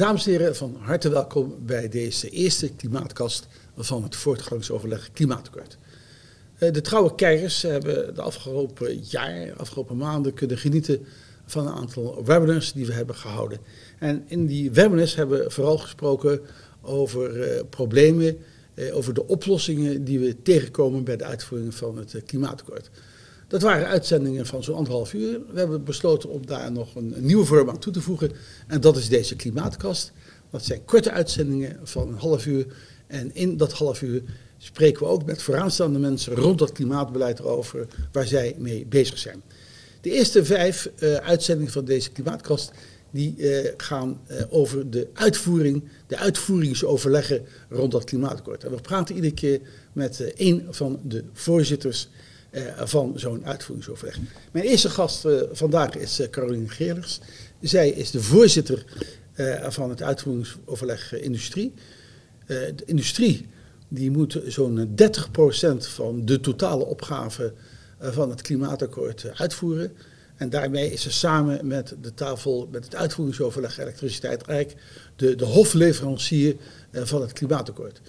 Dames en heren, van harte welkom bij deze eerste klimaatkast van het voortgangsoverleg Klimaatakkoord. Eh, de trouwe kijkers hebben de afgelopen jaar, afgelopen maanden kunnen genieten van een aantal webinars die we hebben gehouden. En in die webinars hebben we vooral gesproken over uh, problemen, uh, over de oplossingen die we tegenkomen bij de uitvoering van het klimaatakkoord. Dat waren uitzendingen van zo'n anderhalf uur. We hebben besloten om daar nog een, nieuwe vorm aan toe te voegen. En dat is deze klimaatkast. Dat zijn korte uitzendingen van een half uur. En in dat half uur spreken we ook met vooraanstaande mensen rond dat klimaatbeleid erover waar zij mee bezig zijn. De eerste vijf uh, uitzendingen van deze klimaatkast die uh, gaan uh, over de uitvoering, de uitvoeringsoverleggen rond dat klimaatakkoord. En we praten iedere keer met een van de voorzitters van zo'n uitvoeringsoverleg. Mijn eerste gast vandaag is Caroline Geerlers. Zij is de voorzitter van het uitvoeringsoverleg industrie. de industrie die moet zo'n 30% van de totale opgave van het klimaatakkoord uitvoeren. En daarmee is ze samen met de tafel, met het uitvoeringsoverleg elektriciteit Rijk, de, de hofleverancier van het klimaatakkoord.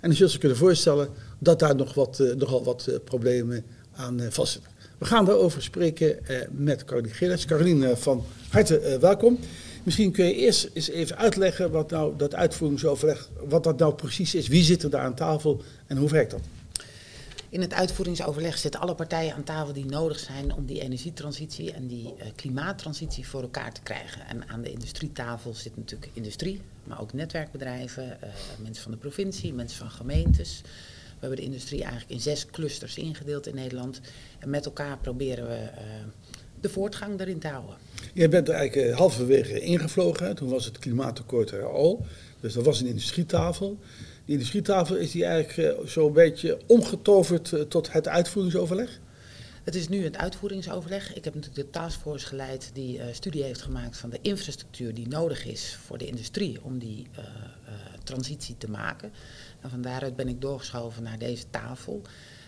En je zult je kunnen voorstellen dat daar nog wat, nogal wat problemen aan vastzitten. We gaan daarover spreken met Caroline Gilles. Caroline, van harte welkom. Misschien kun je eerst eens even uitleggen wat nou dat uitvoeringsoverleg, wat dat nou precies is. Wie zit er daar aan tafel en hoe werkt dat? In het uitvoeringsoverleg zitten alle partijen aan tafel die nodig zijn om die energietransitie en die klimaattransitie voor elkaar te krijgen. En aan de industrietafel zit natuurlijk industrie, maar ook netwerkbedrijven, mensen van de provincie, mensen van gemeentes. We hebben de industrie eigenlijk in zes clusters ingedeeld in Nederland. En met elkaar proberen we uh, de voortgang daarin te houden. Je bent er eigenlijk halverwege ingevlogen. Toen was het klimaatakkoord er al. Dus dat was een industrietafel. Die industrietafel is die eigenlijk uh, zo'n beetje omgetoverd tot het uitvoeringsoverleg? Het is nu het uitvoeringsoverleg. Ik heb natuurlijk de taskforce geleid die uh, studie heeft gemaakt van de infrastructuur die nodig is voor de industrie om die transitie te maken. En van daaruit ben ik doorgeschoven naar deze tafel.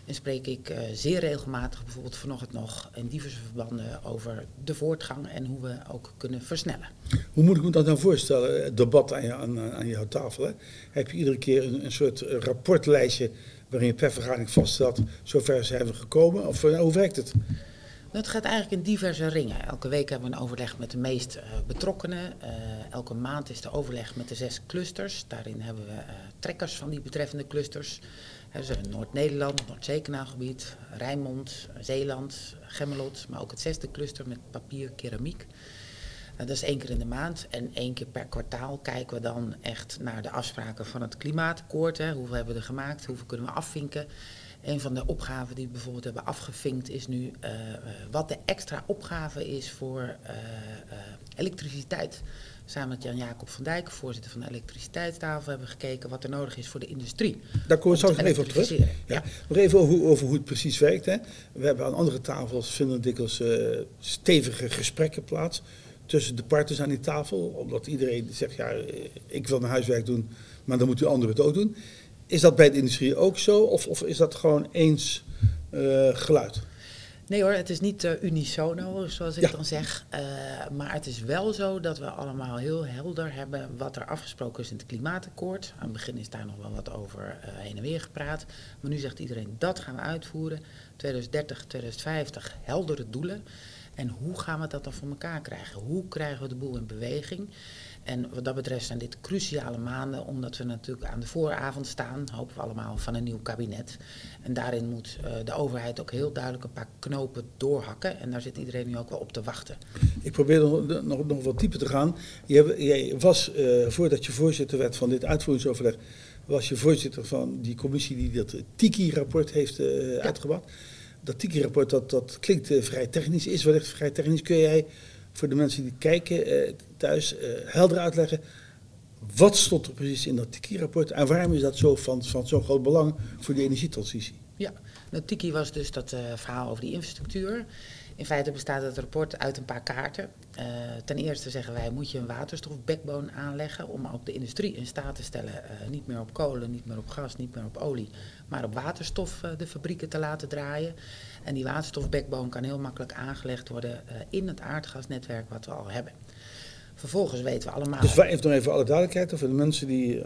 En spreek ik uh, zeer regelmatig, bijvoorbeeld vanochtend nog, in diverse verbanden over de voortgang en hoe we ook kunnen versnellen. Hoe moet ik me dat nou voorstellen, het debat aan, aan, aan jouw tafel? Hè? Heb je iedere keer een, soort rapportlijstje waarin je per vergadering vaststelt, zover zijn we gekomen? Of uh, hoe werkt het? Het gaat eigenlijk in diverse ringen. Elke week hebben we een overleg met de meest uh, betrokkenen. Uh, elke maand is de overleg met de zes clusters. Daarin hebben we uh, trekkers van die betreffende clusters. Dus Noord-Nederland, Noordzeekanaalgebied, Rijnmond, Zeeland, Gemmelot, maar ook het zesde cluster met papier, keramiek. Dat is één keer in de maand en één keer per kwartaal kijken we dan echt naar de afspraken van het klimaatakkoord. Hè. Hoeveel hebben we er gemaakt, hoeveel kunnen we afvinken. Een van de opgaven die we bijvoorbeeld hebben afgevinkt is nu uh, wat de extra opgave is voor uh, elektriciteit. Samen met Jan-Jacob van Dijk, voorzitter van de elektriciteitstafel, hebben we gekeken wat er nodig is voor de industrie. Daar komen we straks even op terug. Ja. Ja. Nog even over, over, hoe het precies werkt. Hè. We hebben aan andere tafels, vinden dikwijls stevige gesprekken plaats tussen de partners aan die tafel. Omdat iedereen zegt, ja, ik wil mijn huiswerk doen, maar dan moet u anderen het ook doen. Is dat bij de industrie ook zo of, of is dat gewoon eens uh, geluid? Nee hoor, het is niet uh, unisono, zoals ik ja. dan zeg. Uh, maar het is wel zo dat we allemaal heel helder hebben wat er afgesproken is in het klimaatakkoord. Aan het begin is daar nog wel wat over uh, heen en weer gepraat. Maar nu zegt iedereen, dat gaan we uitvoeren. 2030, 2050, heldere doelen. En hoe gaan we dat dan voor elkaar krijgen? Hoe krijgen we de boel in beweging? En wat dat betreft zijn dit cruciale maanden, omdat we natuurlijk aan de vooravond staan, hopen we allemaal, van een nieuw kabinet. En daarin moet uh, de overheid ook heel duidelijk een paar knopen doorhakken. En daar zit iedereen nu ook wel op te wachten. Ik probeer nog, nog, nog wat dieper te gaan. Jij, jij was, uh, voordat je voorzitter werd van dit uitvoeringsoverleg, was je voorzitter van die commissie die dat TIKI-rapport heeft uh, ja. uitgebracht. Dat TIKI-rapport, dat, dat klinkt vrij technisch, is wellicht vrij technisch. Kun jij voor de mensen die kijken uh, thuis uh, helder uitleggen. Wat stond er precies in dat TIKI-rapport en waarom is dat zo van, van zo'n groot belang voor de energietransitie? Ja, dat TIKI was dus dat uh, verhaal over die infrastructuur. In feite bestaat het rapport uit een paar kaarten. Uh, ten eerste zeggen wij, moet je een waterstofbackbone aanleggen om ook de industrie in staat te stellen, uh, niet meer op kolen, niet meer op gas, niet meer op olie, maar op waterstof uh, de fabrieken te laten draaien. En die waterstofbackbone kan heel makkelijk aangelegd worden in het aardgasnetwerk wat we al hebben. Vervolgens weten we allemaal. Dus even nog even alle duidelijkheid, voor de mensen die.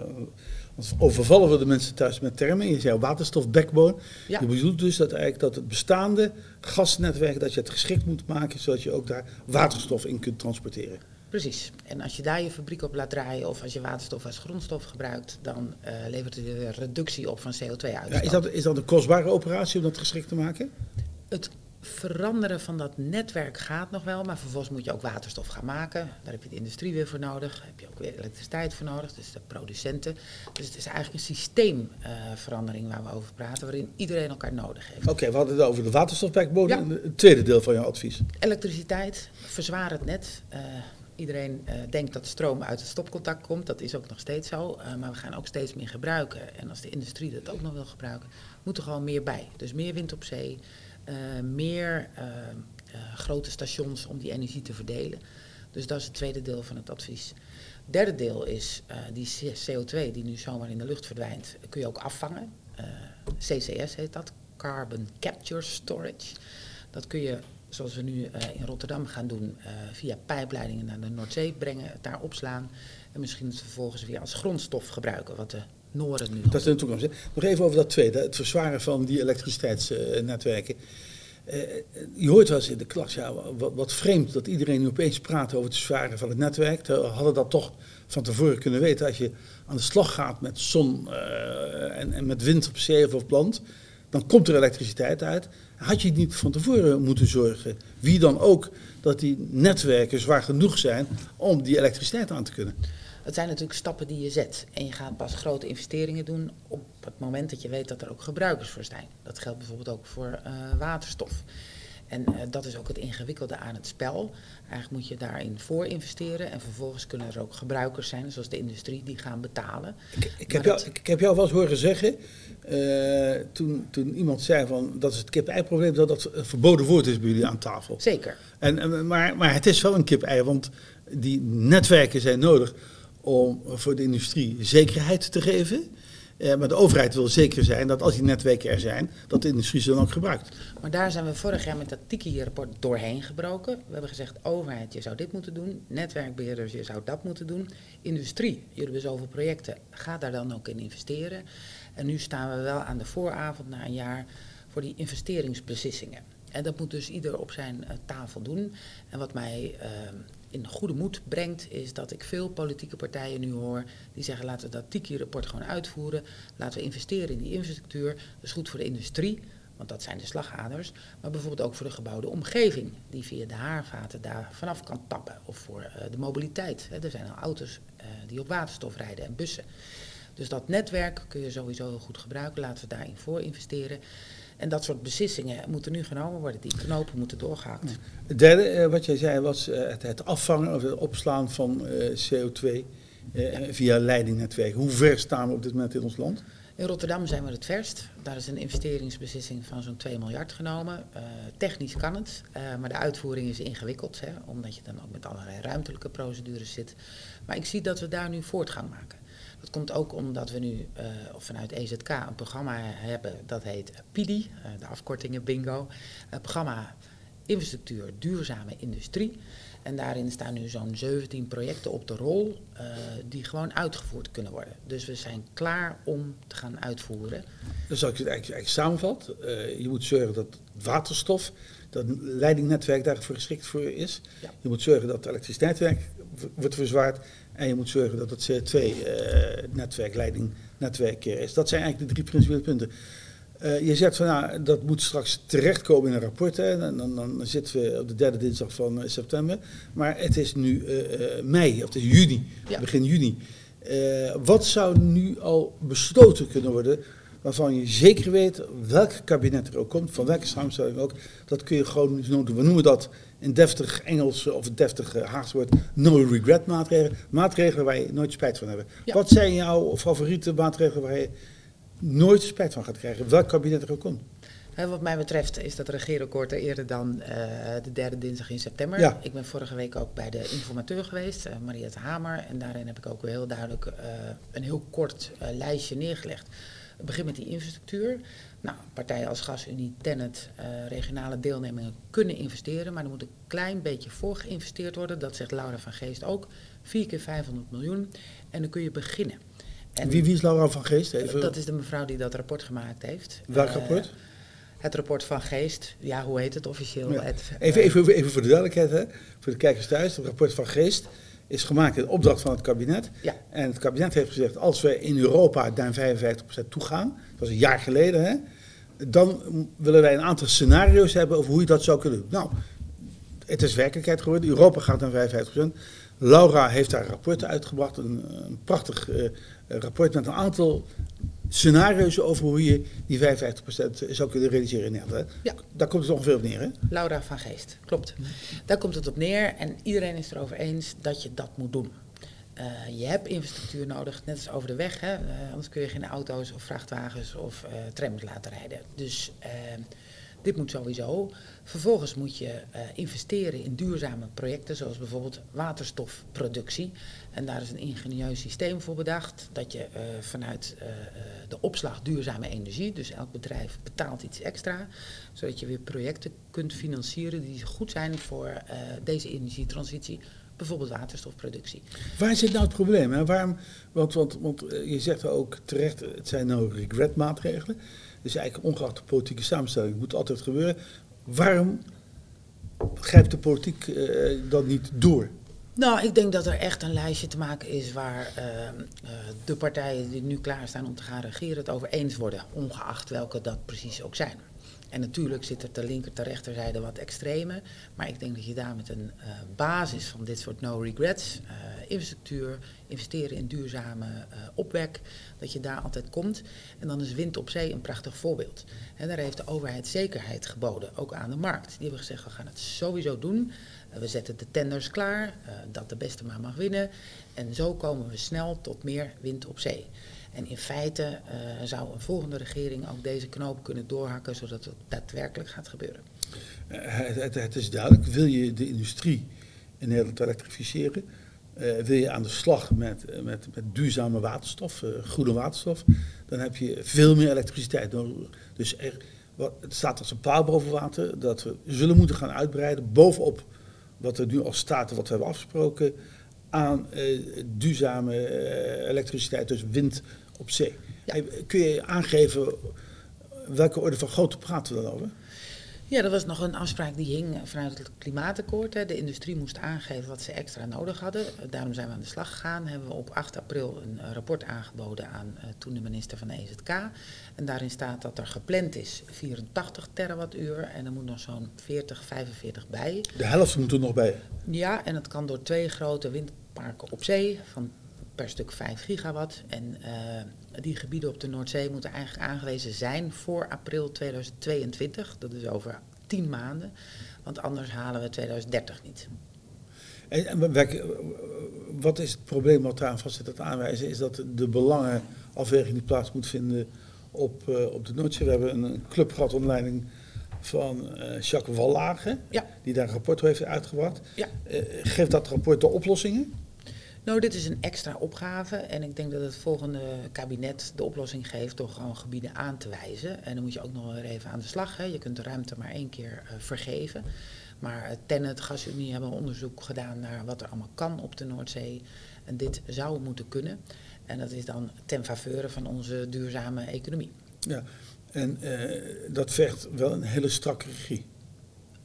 Uh, overvallen we de mensen thuis met termen. Je zei waterstof backbone. Ja. Je bedoelt dus dat, eigenlijk dat het bestaande gasnetwerk, dat je het geschikt moet maken, zodat je ook daar waterstof in kunt transporteren. Precies. En als je daar je fabriek op laat draaien of als je waterstof als grondstof gebruikt, dan uh, levert het een reductie op van CO2-uitstoot. Ja, is, dat, is dat een kostbare operatie om dat geschikt te maken? Het veranderen van dat netwerk gaat nog wel, maar vervolgens moet je ook waterstof gaan maken. Daar heb je de industrie weer voor nodig, daar heb je ook weer elektriciteit voor nodig, dus de producenten. Dus het is eigenlijk een systeemverandering uh, waar we over praten, waarin iedereen elkaar nodig heeft. Oké, we hadden het over de waterstofbackbone, ja. het tweede deel van jouw advies. Elektriciteit, verzwaar het net. Uh, Iedereen uh, denkt dat stroom uit het stopcontact komt. Dat is ook nog steeds zo. Uh, maar we gaan ook steeds meer gebruiken. En als de industrie dat ook nog wil gebruiken, moet er gewoon meer bij. Dus meer wind op zee, meer grote stations om die energie te verdelen. Dus dat is het tweede deel van het advies. Het derde deel is die CO2 die nu zomaar in de lucht verdwijnt, kun je ook afvangen. CCS heet dat, Carbon Capture Storage. Dat kun je zoals we nu in Rotterdam gaan doen, via pijpleidingen naar de Noordzee brengen, daar opslaan en misschien het vervolgens weer als grondstof gebruiken, wat de Nu Dat is de toekomst. Nog even over dat tweede, het verzwaren van die elektriciteitsnetwerken. Uh, je hoort wel eens in de klas, ja, wat, wat, vreemd dat iedereen nu opeens praat over het verzwaren van het netwerk. We hadden dat toch van tevoren kunnen weten als je aan de slag gaat met zon en, en met wind op zee of op land dan komt er elektriciteit uit. Had je niet van tevoren moeten zorgen, wie dan ook, dat die netwerken zwaar genoeg zijn om die elektriciteit aan te kunnen? Het zijn natuurlijk stappen die je zet. En je gaat pas grote investeringen doen op het moment dat je weet dat er ook gebruikers voor zijn. Dat geldt bijvoorbeeld ook voor uh, waterstof. En uh, dat is ook het ingewikkelde aan het spel. Eigenlijk moet je daarin voor investeren en vervolgens kunnen er ook gebruikers zijn, zoals de industrie, die gaan betalen. Ik, ik, heb, jou, ik, ik heb jou wel eens horen zeggen, uh, toen, toen iemand zei van dat is het kip-ei-probleem, dat dat een verboden woord is bij jullie aan tafel. Zeker. En, maar, maar het is wel een kip-ei, want die netwerken zijn nodig om voor de industrie zekerheid te geven. Uh, maar de overheid wil zeker zijn dat als die netwerken er zijn, dat de industrie ze dan ook gebruikt. Maar daar zijn we vorig jaar met dat Tiki-rapport doorheen gebroken. We hebben gezegd, overheid, je zou dit moeten doen. Netwerkbeheerders, je zou dat moeten doen. Industrie, jullie hebben zoveel projecten, ga daar dan ook in investeren. En nu staan we wel aan de vooravond na een jaar voor die investeringsbeslissingen. En dat moet dus ieder op zijn uh, tafel doen. En wat mij uh, in goede moed brengt, is dat ik veel politieke partijen nu hoor die zeggen: laten we dat Tiki-rapport gewoon uitvoeren. Laten we investeren in die infrastructuur. Dat is goed voor de industrie, want dat zijn de slagaders. Maar bijvoorbeeld ook voor de gebouwde omgeving, die via de haarvaten daar vanaf kan tappen. Of voor uh, de mobiliteit. Hè. Er zijn al auto's die op waterstof rijden en bussen. Dus dat netwerk kun je sowieso heel goed gebruiken. Laten we daarin voor investeren. En dat soort beslissingen moeten nu genomen worden. Die knopen moeten doorgehakt. Ja. Het derde, eh, wat jij zei, was uh, het, het, afvangen of het opslaan van uh, CO2 ja. via leidingnetwerken. Hoe ver staan we op dit moment in ons land? In Rotterdam zijn we het verst. Daar is een investeringsbeslissing van zo'n 2 miljard genomen. technisch kan het, maar de uitvoering is ingewikkeld. Hè, omdat je dan ook met allerlei ruimtelijke procedures zit. Maar ik zie dat we daar nu voortgang maken. Dat komt ook omdat we nu uh, vanuit EZK een programma hebben dat heet PIDI, uh, de afkortingen bingo. Het programma Infrastructuur Duurzame Industrie. En daarin staan nu zo'n 17 projecten op de rol uh, die gewoon uitgevoerd kunnen worden. Dus we zijn klaar om te gaan uitvoeren. Dus als ik het eigenlijk, eigenlijk samenvat, je moet zorgen dat waterstof, dat leidingnetwerk daarvoor geschikt voor is. Ja. Je moet zorgen dat het elektriciteitsnetwerk wordt verzwaard. En je moet zorgen dat het CO2-netwerkleidingnetwerk uh, is. Dat zijn eigenlijk de drie principiële punten. Uh, je zegt van nou, dat moet straks terechtkomen in een rapport. Hè. Dan, dan, dan, zitten we op de derde dinsdag van uh, september. Maar het is nu uh, mei, of het is juni, Ja. begin juni. wat zou nu al besloten kunnen worden waarvan je zeker weet welk kabinet er ook komt, van welke samenstelling ook. Dat kun je gewoon doen. We noemen dat in deftig Engels of deftig Haags woord no regret maatregelen. Maatregelen waar je nooit spijt van hebt. Ja. Wat zijn jouw favoriete maatregelen waar je nooit spijt van gaat krijgen, welk kabinet er ook komt? Hè, wat mij betreft is dat regeerakkoord er eerder dan uh, de derde dinsdag in september. Ja. Ik ben vorige week ook bij de informateur geweest, uh, Mariette Hamer. En daarin heb ik ook heel duidelijk uh, een heel kort lijstje neergelegd. Begin met die infrastructuur. Nou, partijen als GasUnie, Tennet, uh, regionale deelnemingen kunnen investeren, maar er moet een klein beetje voor geïnvesteerd worden. Dat zegt Laura van Geest ook. 4 keer 500 miljoen en dan kun je beginnen. En wie, wie is Laura van Geest? Even. Dat is de mevrouw die dat rapport gemaakt heeft. Welk uh, rapport? Het rapport van Geest. Ja, hoe heet het officieel? Het, even, even, even voor de duidelijkheid, hè? voor de kijkers thuis. Het rapport van Geest is gemaakt in opdracht van het kabinet. Ja. En het kabinet heeft gezegd, als we in Europa naar 55% toe gaan, dat was een jaar geleden, hè, dan willen wij een aantal scenario's hebben over hoe je dat zou kunnen doen. Nou, het is werkelijkheid geworden. Europa gaat naar 55%. Laura heeft daar rapporten uitgebracht, een, een prachtig uh, rapport met een aantal scenario's over hoe je die 55% zou kunnen realiseren in Nederland. Ja. Daar komt het ongeveer op neer, hè? Laura van Geest, klopt. Daar komt het op neer en iedereen is erover eens dat je dat moet doen. Uh, je hebt infrastructuur nodig, net als over de weg. Hè? Uh, anders kun je geen auto's of vrachtwagens of uh, trams laten rijden. Dus dit moet sowieso. Vervolgens moet je uh, investeren in duurzame projecten, zoals bijvoorbeeld waterstofproductie. En daar is een ingenieus systeem voor bedacht, dat je uh, vanuit uh, de opslag duurzame energie, dus elk bedrijf betaalt iets extra, zodat je weer projecten kunt financieren die goed zijn voor deze energietransitie. Bijvoorbeeld waterstofproductie. Waar zit nou het probleem? Hè? Waarom, want, want, want je zegt ook terecht, het zijn nou regretmaatregelen. Dus eigenlijk ongeacht de politieke samenstelling moet altijd gebeuren. Waarom grijpt de politiek uh, dan niet door? Nou, ik denk dat er echt een lijstje te maken is waar uh, uh, de partijen die nu klaarstaan om te gaan regeren het over eens worden, ongeacht welke dat precies ook zijn. En natuurlijk zit er ter linker, ter rechterzijde wat extreme. Maar ik denk dat je daar met een uh, basis van dit soort no regrets, uh, infrastructuur, investeren in duurzame uh, opwek, dat je daar altijd komt. En dan is wind op zee een prachtig voorbeeld. En daar heeft de overheid zekerheid geboden, ook aan de markt. Die hebben gezegd, we gaan het sowieso doen. we zetten de tenders klaar, dat de beste maar mag winnen. En zo komen we snel tot meer wind op zee. En in feite uh, zou een volgende regering ook deze knoop kunnen doorhakken, zodat het daadwerkelijk gaat gebeuren. Uh, het, het, is duidelijk, wil je de industrie in Nederland elektrificeren, uh, wil je aan de slag met, met, met duurzame waterstof, groene waterstof, dan heb je veel meer elektriciteit nodig. Dus er, wat, het staat als een paal boven water dat we zullen moeten gaan uitbreiden bovenop wat er nu al staat en wat we hebben afgesproken aan duurzame elektriciteit, dus wind op zee. Ja. Kun je aangeven welke orde van grootte praten we dan over? Ja, dat was nog een afspraak die hing vanuit het klimaatakkoord. De industrie moest aangeven wat ze extra nodig hadden. Daarom zijn we aan de slag gegaan. Hebben we op 8 april een rapport aangeboden aan uh, toen de minister van de EZK. En daarin staat dat er gepland is 84 terawattuur en er moet nog zo'n 40, 45 bij. De helft moet er nog bij? Ja, en dat kan door twee grote windparken op zee van per stuk 5 gigawatt. En uh, die gebieden op de Noordzee moeten eigenlijk aangewezen zijn voor april 2022. Dat is over 10 maanden, want anders halen we 2030 niet. En, wat is het probleem wat daar vast zit het aanwijzen? Is dat de belangenafweging die plaats moet vinden op, uh, op de Noordzee. We hebben een club gehad onder leiding van uh, Jacques Wallage, ja. die daar een rapport heeft uitgebracht. Ja. geeft dat rapport de oplossingen? Nou, dit is een extra opgave en ik denk dat het volgende kabinet de oplossing geeft door gewoon gebieden aan te wijzen. En dan moet je ook nog weer even aan de slag. Hè. Je kunt de ruimte maar één keer uh, vergeven. Maar Tennet, Gasunie hebben onderzoek gedaan naar wat er allemaal kan op de Noordzee. En dit zou moeten kunnen. En dat is dan ten faveur van onze duurzame economie. Ja, en uh, dat vergt wel een hele strakke regie.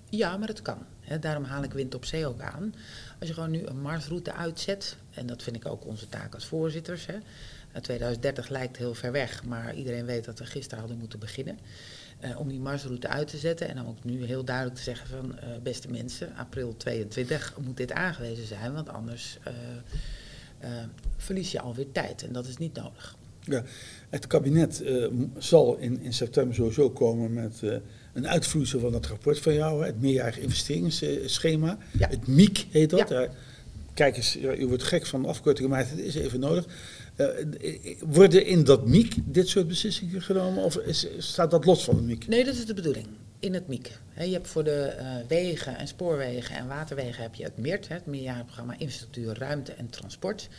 Ja, maar het kan. Daarom haal ik wind op zee ook aan. Als je gewoon nu een marsroute uitzet, en dat vind ik ook onze taak als voorzitters. Hè. 2030 lijkt heel ver weg, maar iedereen weet dat we gisteren hadden moeten beginnen. Uh, om die marsroute uit te zetten en dan ook nu heel duidelijk te zeggen van uh, beste mensen, april 22 moet dit aangewezen zijn, want anders verlies je alweer tijd en dat is niet nodig. Ja, het kabinet zal in, in september sowieso komen met een uitvloeisel van dat rapport van jou, het meerjarig investeringsschema. Ja. Het MIEK heet dat. Ja. Kijk eens, u wordt gek van afkortingen, maar het is even nodig. Uh, worden in dat MIEK dit soort beslissingen genomen of is, staat dat los van het MIEK? Nee, dat is de bedoeling. In het MIEK. He, je hebt voor de uh, wegen en spoorwegen en waterwegen heb je het MEERT, het meerjarig programma Infrastructuur, Ruimte en Transport.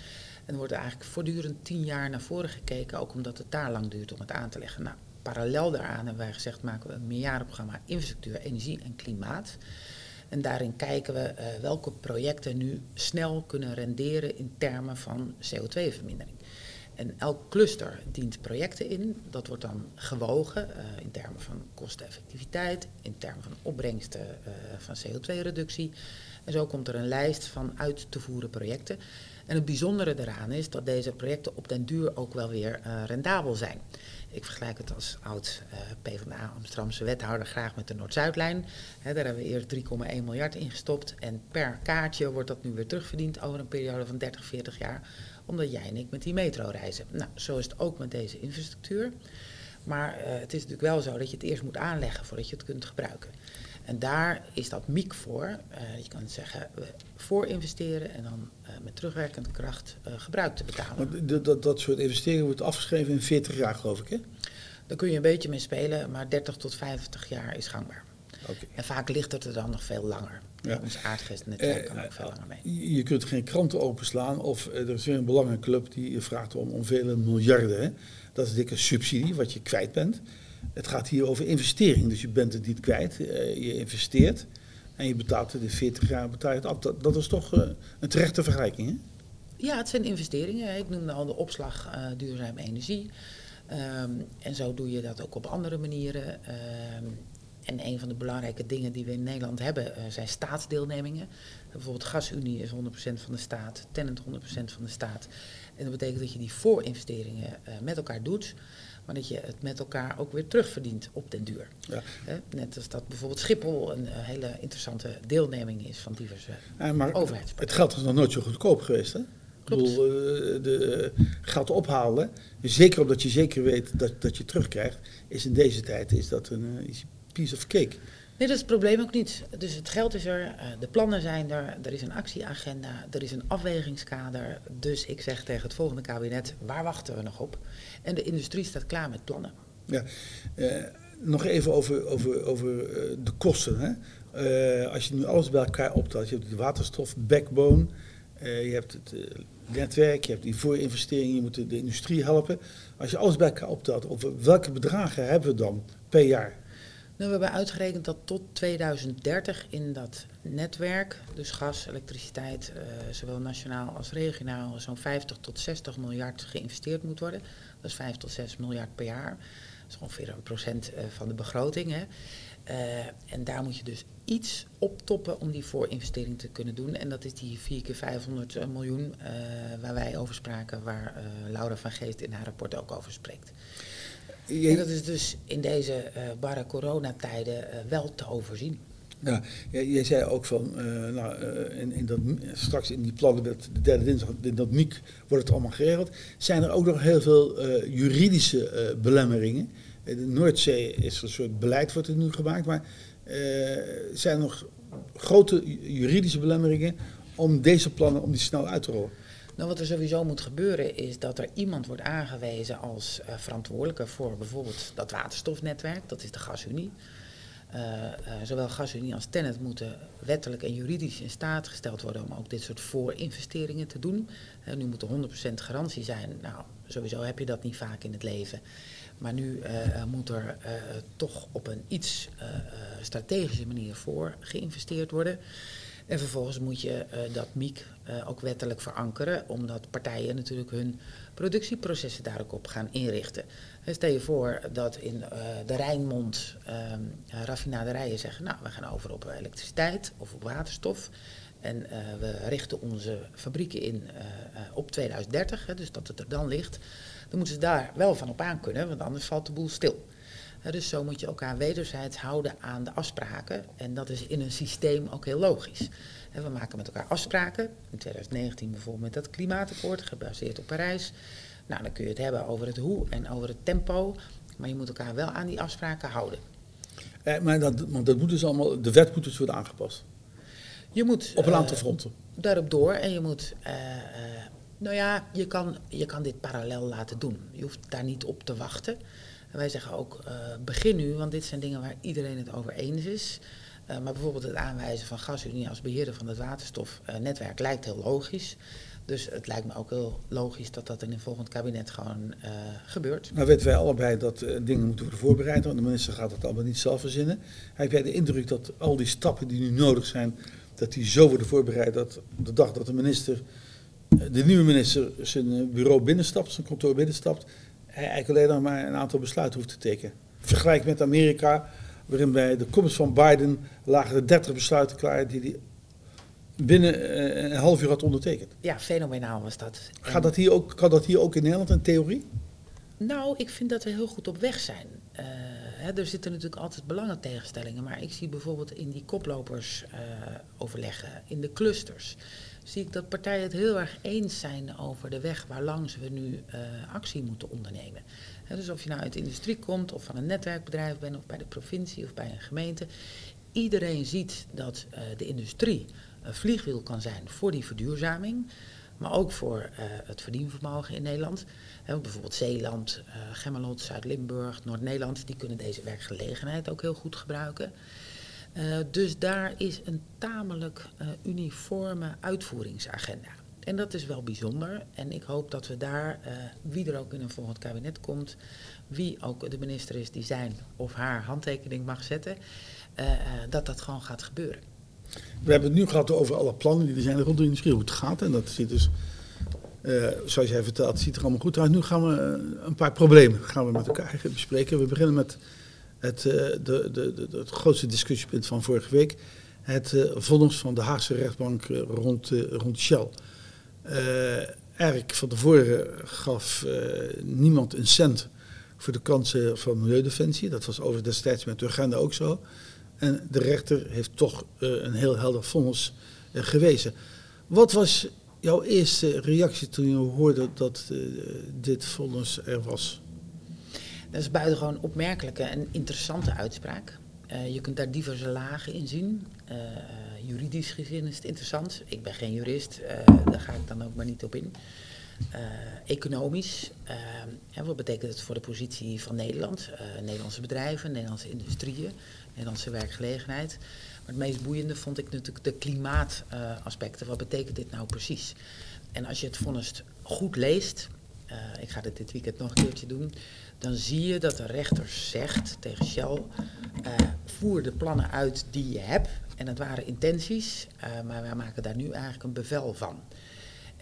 En er wordt eigenlijk voortdurend tien jaar naar voren gekeken, ook omdat het daar lang duurt om het aan te leggen. Nou, parallel daaraan hebben wij gezegd, maken we een meerjarenprogramma infrastructuur, energie en klimaat. En daarin kijken we uh, welke projecten nu snel kunnen renderen in termen van CO2-vermindering. En elk cluster dient projecten in. Dat wordt dan gewogen uh, in termen van kosteneffectiviteit, in termen van opbrengsten uh, van CO2-reductie. En zo komt er een lijst van uit te voeren projecten. En het bijzondere daaraan is dat deze projecten op den duur ook wel weer rendabel zijn. Ik vergelijk het als oud uh, PvdA Amsterdamse wethouder graag met de Noord-Zuidlijn. Daar hebben we eerst 3,1 miljard in gestopt. En per kaartje wordt dat nu weer terugverdiend over een periode van 30, 40 jaar. Omdat jij en ik met die metro reizen. Nou, zo is het ook met deze infrastructuur. Maar uh, het is natuurlijk wel zo dat je het eerst moet aanleggen voordat je het kunt gebruiken. En daar is dat MIEK voor. Uh, je kan zeggen, voor investeren en dan uh, met terugwerkende kracht gebruik te betalen. Dat, dat, dat soort investeringen wordt afgeschreven in 40 jaar, geloof ik, hè? Daar kun je een beetje mee spelen, maar 30 tot 50 jaar is gangbaar. Okay. En vaak ligt het er dan nog veel langer. Ja. Ons aardgasnetwerk kan ook veel langer mee. Je kunt geen kranten openslaan of er is weer een belangenclub die vraagt om, om vele miljarden. Hè? Dat is dikke subsidie wat je kwijt bent. Het gaat hier over investering, dus je bent het niet kwijt. Uh, je investeert en je betaalt de 40 jaar betaal je het. Dat, dat is toch uh, een terechte vergelijking, hè? Ja, het zijn investeringen. Ik noemde al de opslag uh, duurzame energie. Um, en zo doe je dat ook op andere manieren. Um, en een van de belangrijke dingen die we in Nederland hebben zijn staatsdeelnemingen. Bijvoorbeeld GasUnie is 100% van de staat, Tenant 100% van de staat. En dat betekent dat je die voorinvesteringen uh, met elkaar doet maar dat je het met elkaar ook weer terugverdient op den duur. Ja. net als dat bijvoorbeeld Schiphol een hele interessante deelneming is van diverse ja, maar Het geld is nog nooit zo goedkoop geweest, hè? Klopt. Ik bedoel, uh, de uh, geld ophalen, zeker omdat je zeker weet dat, dat je terugkrijgt, is in deze tijd is dat een piece of cake. Nee, dat is het probleem ook niet. Dus het geld is er, de plannen zijn er, er is een actieagenda, er is een afwegingskader. Dus ik zeg tegen het volgende kabinet, waar wachten we nog op? En de industrie staat klaar met plannen. Ja, uh, nog even over, over, over uh, de kosten. Hè? Uh, als je nu alles bij elkaar optelt, je hebt de waterstof, backbone, je hebt het netwerk, je hebt die voorinvesteringen, je moet de, de industrie helpen. Als je alles bij elkaar optelt, over welke bedragen hebben we dan per jaar? Nou, we hebben uitgerekend dat tot 2030 in dat netwerk, dus gas, elektriciteit, uh, zowel nationaal als regionaal, zo'n 50 tot 60 miljard geïnvesteerd moet worden. Dat is 5 tot 6 miljard per jaar. Dat is ongeveer een procent uh, van de begroting. Hè. Uh, en daar moet je dus iets optoppen om die voorinvestering te kunnen doen. En dat is die 4 keer 500 miljoen waar wij over spraken, waar Laura van Geest in haar rapport ook over spreekt. En dat is dus in deze barre coronatijden wel te overzien. Ja, jij zei ook van, uh, nou, in, in dat, straks in die plannen, de derde dinsdag, in dat MIEK wordt het allemaal geregeld. Zijn er ook nog heel veel juridische belemmeringen? De Noordzee is een soort beleid wordt er nu gemaakt, maar zijn er nog grote juridische belemmeringen om deze plannen, om die snel uit te rollen? Nou, wat er sowieso moet gebeuren is dat er iemand wordt aangewezen als uh, verantwoordelijke voor bijvoorbeeld dat waterstofnetwerk, dat is de gasunie. Uh, uh, zowel gasunie als Tennet moeten wettelijk en juridisch in staat gesteld worden om ook dit soort voorinvesteringen te doen. nu moet er 100% garantie zijn. Nou, sowieso heb je dat niet vaak in het leven. Maar nu moet er toch op een iets strategische manier voor geïnvesteerd worden. En vervolgens moet je dat MIEK ook wettelijk verankeren, omdat partijen natuurlijk hun productieprocessen daar ook op gaan inrichten. En stel je voor dat in uh, de Rijnmond raffinaderijen zeggen, nou we gaan over op elektriciteit of op waterstof. En we richten onze fabrieken in op 2030, hè, dus dat het er dan ligt. Dan moeten ze daar wel van op aan kunnen, want anders valt de boel stil. dus zo moet je elkaar wederzijds houden aan de afspraken. En dat is in een systeem ook heel logisch. we maken met elkaar afspraken. In 2019 bijvoorbeeld met dat klimaatakkoord, gebaseerd op Parijs. Nou, dan kun je het hebben over het hoe en over het tempo. Maar je moet elkaar wel aan die afspraken houden. Eh, maar dat, want dat moet dus allemaal, de wet moet dus worden aangepast. Je moet, op een aantal uh, fronten. Daarop door en je moet. Uh, uh, nou ja, je kan, je kan dit parallel laten doen. Je hoeft daar niet op te wachten. En wij zeggen ook, begin nu, want dit zijn dingen waar iedereen het over eens is. Maar bijvoorbeeld het aanwijzen van GasUnie als beheerder van het waterstofnetwerk lijkt heel logisch. Dus het lijkt me ook heel logisch dat dat in een volgend kabinet gewoon uh, gebeurt. Nou weten wij allebei dat uh, dingen moeten worden voorbereid, want de minister gaat het allemaal niet zelf verzinnen. Heb jij de indruk dat al die stappen die nu nodig zijn, dat die zo worden voorbereid dat de dag dat de minister, de nieuwe minister zijn bureau binnenstapt, zijn kantoor binnenstapt, hij eigenlijk alleen nog maar een aantal besluiten hoeft te tekenen? Vergelijk met Amerika, waarin bij de komst van Biden lagen er 30 besluiten klaar die hij binnen eh, een half uur had ondertekend. Ja, fenomenaal was dat. Gaat dat hier ook, kan dat hier ook in Nederland, in theorie? Nou, ik vind dat we heel goed op weg zijn. Uh, hè, er zitten natuurlijk altijd belangentegenstellingen, maar ik zie bijvoorbeeld in die koplopers uh, overleggen, in de clusters, zie ik dat partijen het heel erg eens zijn over de weg waarlangs we nu uh, actie moeten ondernemen. Hè, dus of je nou uit de industrie komt, of van een netwerkbedrijf bent, of bij de provincie of bij een gemeente. Iedereen ziet dat de industrie een vliegwiel kan zijn voor die verduurzaming, maar ook voor uh, het verdienvermogen in Nederland. Bijvoorbeeld Zeeland, uh, Gemmelot, Zuid-Limburg, Noord-Nederland, die kunnen deze werkgelegenheid ook heel goed gebruiken. Uh, dus daar is een tamelijk uniforme uitvoeringsagenda. En dat is wel bijzonder. En ik hoop dat we daar, wie er ook in een volgend kabinet komt, wie ook de minister is die zijn of haar handtekening mag zetten, dat dat gewoon gaat gebeuren. We hebben het nu gehad over alle plannen die er zijn rond de industrie, hoe het gaat. En dat ziet dus, uh, zoals jij vertelt, ziet er allemaal goed uit. Nu gaan we uh, een paar problemen gaan we met elkaar bespreken. We beginnen met het, uh, de, de, de, het grootste discussiepunt van vorige week. Het vonnis van de Haagse rechtbank rond, rond Shell. eigenlijk van tevoren gaf niemand een cent voor de kansen van milieudefensie. Dat was over destijds met Urgenda ook zo. En de rechter heeft toch uh, een heel helder vonnis uh, gewezen. Wat was jouw eerste reactie toen je hoorde dat uh, dit vonnis er was? Dat is buitengewoon opmerkelijke en interessante uitspraak. je kunt daar diverse lagen in zien. juridisch gezien is het interessant. Ik ben geen jurist, daar ga ik dan ook maar niet op in. Economisch, wat betekent het voor de positie van Nederland? Nederlandse bedrijven, Nederlandse industrieën. Nederlandse werkgelegenheid. Maar het meest boeiende vond ik natuurlijk de klimaataspecten. Wat betekent dit nou precies? En als je het vonnis goed leest, ik ga dit dit weekend nog een keertje doen, dan zie je dat de rechter zegt tegen Shell, voer de plannen uit die je hebt. En dat waren intenties, maar wij maken daar nu eigenlijk een bevel van.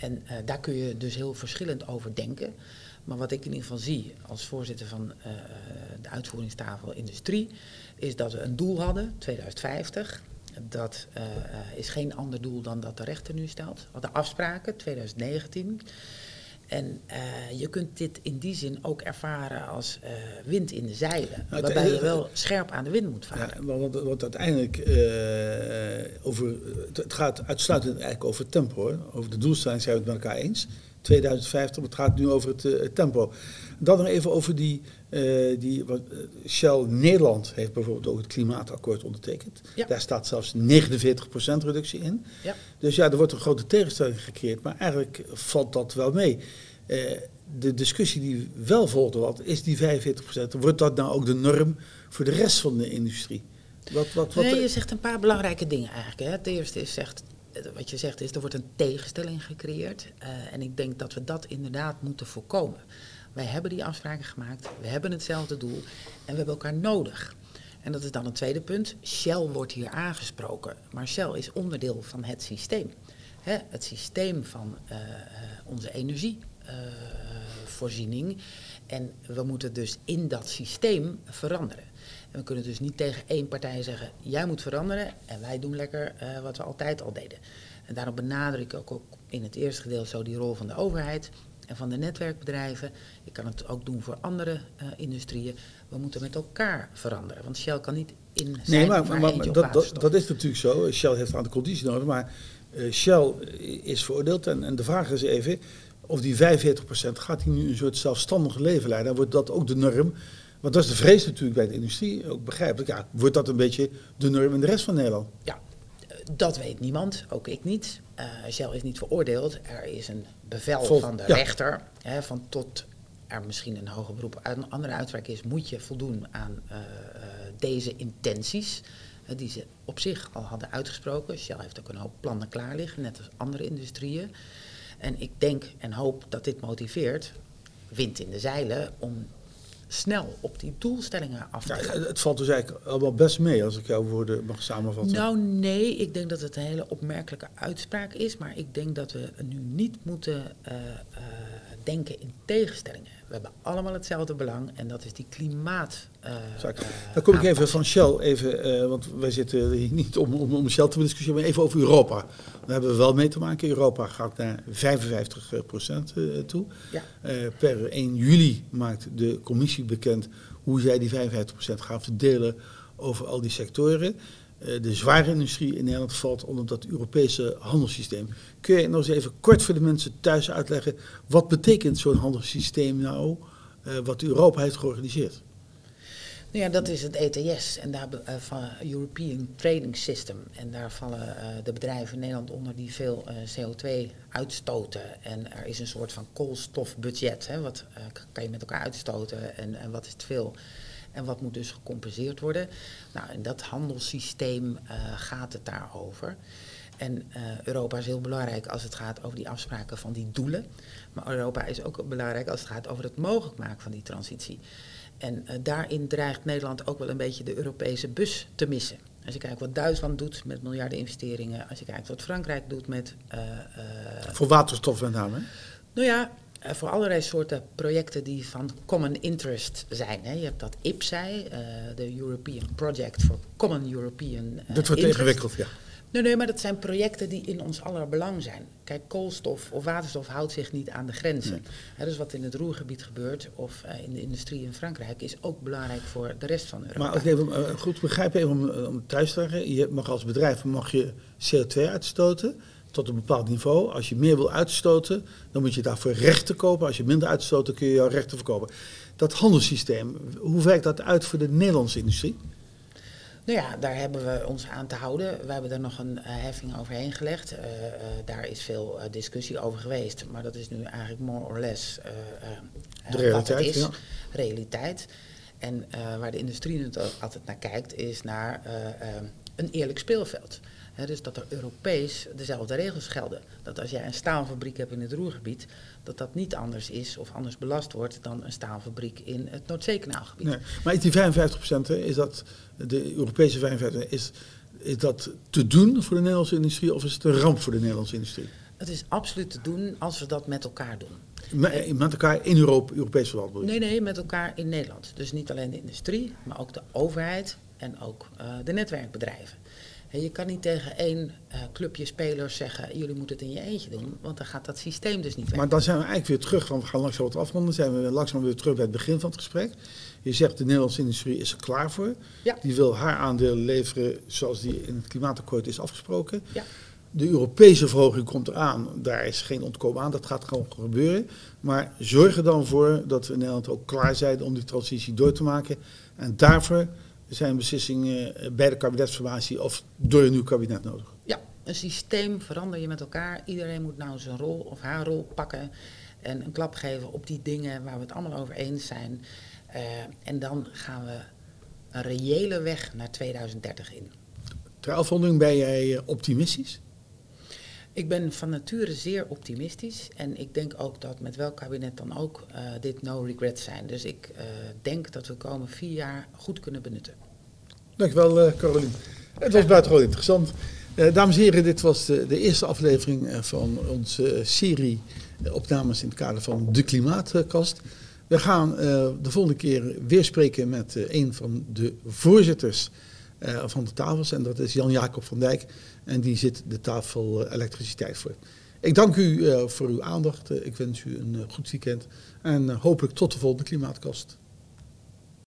En daar kun je dus heel verschillend over denken. Maar wat ik in ieder geval zie als voorzitter van de uitvoeringstafel industrie, is dat we een doel hadden, 2050. Dat uh, is geen ander doel dan dat de rechter nu stelt. We hadden afspraken, 2019. En uh, je kunt dit in die zin ook ervaren als uh, wind in de zeilen. Nou, waarbij je wel scherp aan de wind moet varen. Ja, want, want uiteindelijk, over, het gaat uitsluitend eigenlijk over tempo. Hoor. Over de doelstelling zijn we het met elkaar eens. 2050, het gaat nu over het, het tempo. Dan nog even over die uh, die, wat, uh, Shell Nederland heeft bijvoorbeeld ook het klimaatakkoord ondertekend. Ja. Daar staat zelfs 49% reductie in. Ja. Dus ja, er wordt een grote tegenstelling gecreëerd, maar eigenlijk valt dat wel mee. Uh, de discussie die wel volgde, wat is die 45%? Wordt dat nou ook de norm voor de rest van de industrie? Wat, wat, wat nee, je zegt een paar belangrijke dingen eigenlijk. Hè. Het eerste is, zegt, wat je zegt is, er wordt een tegenstelling gecreëerd. en ik denk dat we dat inderdaad moeten voorkomen. Wij hebben die afspraken gemaakt, we hebben hetzelfde doel en we hebben elkaar nodig. En dat is dan een tweede punt. Shell wordt hier aangesproken, maar Shell is onderdeel van het systeem. Hè, het systeem van uh, onze energievoorziening. En we moeten dus in dat systeem veranderen. En we kunnen dus niet tegen één partij zeggen: jij moet veranderen en wij doen lekker uh, wat we altijd al deden. En daarom benadruk ik ook in het eerste gedeelte zo die rol van de overheid en van de netwerkbedrijven. Ik kan het ook doen voor andere uh, industrieën. We moeten met elkaar veranderen. Want Shell kan niet in zijn Nee, maar, maar, maar dat, dat, dat, is natuurlijk zo. Shell heeft aan de conditie nodig. Maar uh, Shell is veroordeeld. En, en de vraag is even of die 45% gaat die nu een soort zelfstandig leven leiden. Dan wordt dat ook de norm. Want dat is de vrees natuurlijk bij de industrie, ook begrijpelijk. Ja, wordt dat een beetje de norm in de rest van Nederland? Ja, dat weet niemand, ook ik niet. Uh, Shell is niet veroordeeld. Er is een bevel Vol, van de ja. rechter. Hè, van tot er misschien een hoger beroep een andere uitspraak is, moet je voldoen aan uh, uh, deze intenties. die ze op zich al hadden uitgesproken. Shell heeft ook een hoop plannen klaar liggen, net als andere industrieën. En ik denk en hoop dat dit motiveert, wind in de zeilen, om snel op die doelstellingen af te gaan. Ja, het valt dus eigenlijk allemaal best mee als ik jouw woorden mag samenvatten. Nou nee, ik denk dat het een hele opmerkelijke uitspraak is, maar ik denk dat we nu niet moeten uh, uh, denken in tegenstellingen. We hebben allemaal hetzelfde belang en dat is die klimaat. Uh, Dan kom ik even van Shell, even, want wij zitten hier niet om, om, om Shell te discussiëren, maar even over Europa. Daar hebben we wel mee te maken. Europa gaat naar 55 procent toe. Ja. per 1 juli maakt de commissie bekend hoe zij die 55 procent gaan verdelen over al die sectoren. De zware industrie in Nederland valt onder dat Europese handelssysteem. Kun je nog eens even kort voor de mensen thuis uitleggen, wat betekent zo'n handelssysteem nou, uh, wat Europa heeft georganiseerd? Nou ja, dat is het ETS en daar uh, van European Trading System. En daar vallen de bedrijven in Nederland onder die veel CO2 uitstoten. En er is een soort van koolstofbudget. Hè, wat kan je met elkaar uitstoten en, en wat is te veel? En wat moet dus gecompenseerd worden? Nou, in dat handelssysteem uh, gaat het daarover. En uh, Europa is heel belangrijk als het gaat over die afspraken van die doelen. Maar Europa is ook belangrijk als het gaat over het mogelijk maken van die transitie. En uh, daarin dreigt Nederland ook wel een beetje de Europese bus te missen. Als je kijkt wat Duitsland doet met miljarden investeringen, als je kijkt wat Frankrijk doet met. Voor waterstof met name? Nou ja, uh, voor allerlei soorten projecten die van common interest zijn. Hè. Je hebt dat IPSAI, uh, de European Project for Common European uh, Dat wordt ingewikkeld, ja. Nee, nee, maar dat zijn projecten die in ons aller belang zijn. Kijk, koolstof of waterstof houdt zich niet aan de grenzen. Nee. Hè, dus wat in het Roergebied gebeurt of in de industrie in Frankrijk is ook belangrijk voor de rest van Europa. Maar als ik even goed begrijp, even om, om thuis te zeggen, je mag als bedrijf mag je CO2 uitstoten tot een bepaald niveau. Als je meer wil uitstoten, dan moet je daarvoor rechten kopen. Als je minder uitstoot, dan kun je jouw rechten verkopen. Dat handelssysteem, hoe werkt dat uit voor de Nederlandse industrie? Nou ja, daar hebben we ons aan te houden. We hebben er nog een uh, heffing overheen gelegd. Uh, uh, daar is veel discussie over geweest. Maar dat is nu eigenlijk more or less de realiteit, is. Ja. Realiteit. En waar de industrie altijd naar kijkt, is naar een eerlijk speelveld. He, dus dat er Europees dezelfde regels gelden. Dat als jij een staalfabriek hebt in het Roergebied, dat dat niet anders is of anders belast wordt dan een staalfabriek in het Noordzeekanaalgebied. Nee, maar is die 55 procent, is dat de Europese 55 is, is dat te doen voor de Nederlandse industrie of is het een ramp voor de Nederlandse industrie? Het is absoluut te doen als we dat met elkaar doen. Met, met elkaar in Europa, Europees verband? Nee, nee, met elkaar in Nederland. Dus niet alleen de industrie, maar ook de overheid en ook uh, de netwerkbedrijven. En je kan niet tegen één uh, clubje spelers zeggen, jullie moeten het in je eentje doen, want dan gaat dat systeem dus niet werken. Maar dan zijn we eigenlijk weer terug, want we gaan langzaam wat afronden, zijn we langzaam weer terug bij het begin van het gesprek. Je zegt de Nederlandse industrie is er klaar voor. Ja. Die wil haar aandeel leveren zoals die in het klimaatakkoord is afgesproken. Ja. De Europese verhoging komt eraan, daar is geen ontkomen aan, dat gaat gewoon gebeuren. Maar zorg er dan voor dat we in Nederland ook klaar zijn om die transitie door te maken. En daarvoor zijn beslissingen bij de kabinetsformatie of door een nieuw kabinet nodig? Ja, een systeem verander je met elkaar. Iedereen moet nou zijn rol of haar rol pakken en een klap geven op die dingen waar we het allemaal over eens zijn. Uh, en dan gaan we een reële weg naar 2030 in. Ter afronding ben jij optimistisch? Ik ben van nature zeer optimistisch en ik denk ook dat met welk kabinet dan ook uh, dit no regret zijn. Dus ik uh, denk dat we de komende vier jaar goed kunnen benutten. Dankjewel uh, Carolien. Het was buitengewoon interessant. dames en heren, dit was de, de eerste aflevering van onze serie opnames in het kader van de Klimaatkast. We gaan de volgende keer weer spreken met een van de voorzitters van de tafels en dat is Jan-Jacob van Dijk. En die zit de tafel uh, elektriciteit voor. Ik dank u uh, voor uw aandacht. Uh, ik wens u een goed weekend. En hopelijk tot de volgende Klimaatkast.